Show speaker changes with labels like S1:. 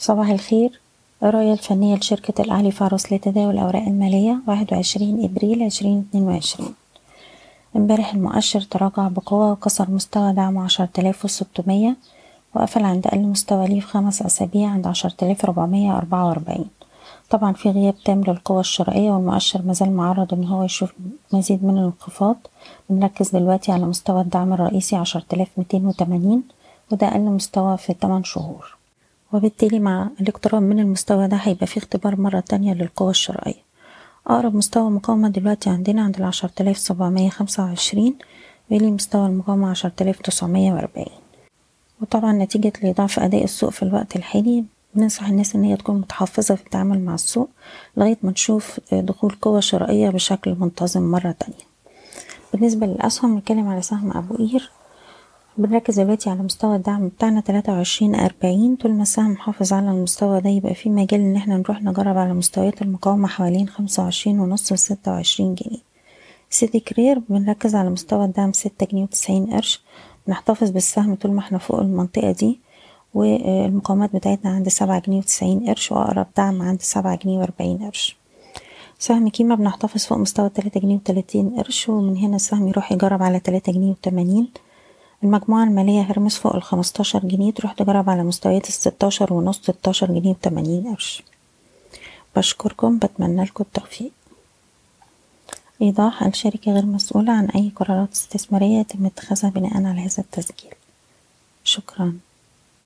S1: صباح الخير. الرؤية الفنية لشركة الأهلي فارس لتداول الأوراق المالية واحد وعشرين إبريل عشرين اتنين وعشرين. امبارح المؤشر تراجع بقوة وكسر مستوى دعمه عشرة آلاف وستمية وقفل عند أقل مستوى ليه في خمس أسابيع عند عشرة آلاف ربعمية أربعة وأربعين. طبعا في غياب تام للقوة الشرائية والمؤشر مازال معرض إن هو يشوف مزيد من الانخفاض. بنركز دلوقتي على مستوى الدعم الرئيسي عشرة آلاف ميتين وتمانين وده أقل مستوى في تمن شهور. وبالتالي مع الاقتراب من المستوى ده هيبقى في اختبار مرة تانية للقوة الشرائية. أقرب مستوى مقاومة دلوقتي عندنا عند العشرة آلاف سبعمية خمسة وعشرين ويلي مستوى المقاومة عشرة آلاف تسعمية وأربعين. وطبعا نتيجة لضعف أداء السوق في الوقت الحالي بننصح الناس إن هي تكون متحفظة في التعامل مع السوق لغاية ما نشوف دخول قوة شرائية بشكل منتظم مرة تانية. بالنسبة للأسهم نتكلم على سهم أبو قير. بنركز دلوقتي على مستوى الدعم بتاعنا تلاتة وعشرين أربعين. طول ما السهم محافظ على المستوى ده يبقى في مجال إن إحنا نروح نجرب على مستويات المقاومة حوالين خمسة وعشرين ونص وستة وعشرين جنيه. سيتي كرير بنركز على مستوى الدعم ستة جنيه وتسعين قرش. بنحتفظ بالسهم طول ما إحنا فوق المنطقة دي والمقاومات بتاعتنا عند سبعة جنيه وتسعين قرش وأقرب دعم عند سبعة جنيه وأربعين قرش. سهم كيما بنحتفظ فوق مستوى تلاتة جنيه وتلاتين قرش ومن هنا السهم يروح يجرب على تلاتة جنيه وتمانين. المجموعة المالية هرمس فوق الخمستاشر جنيه تروح تجرب على مستويات الستاشر ونص ستاشر جنيه وتمانين قرش. بشكركم بتمنى لكم التوفيق. إيضاح الشركة غير مسؤولة عن أي قرارات استثمارية يتم اتخاذها بناء على هذا التسجيل؟ شكرا.